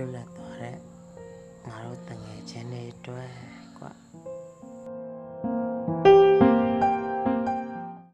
လွတ်လပ်သွားတဲ့ငါတို့တငယ်ချင်းတွေအတွက်ကွာ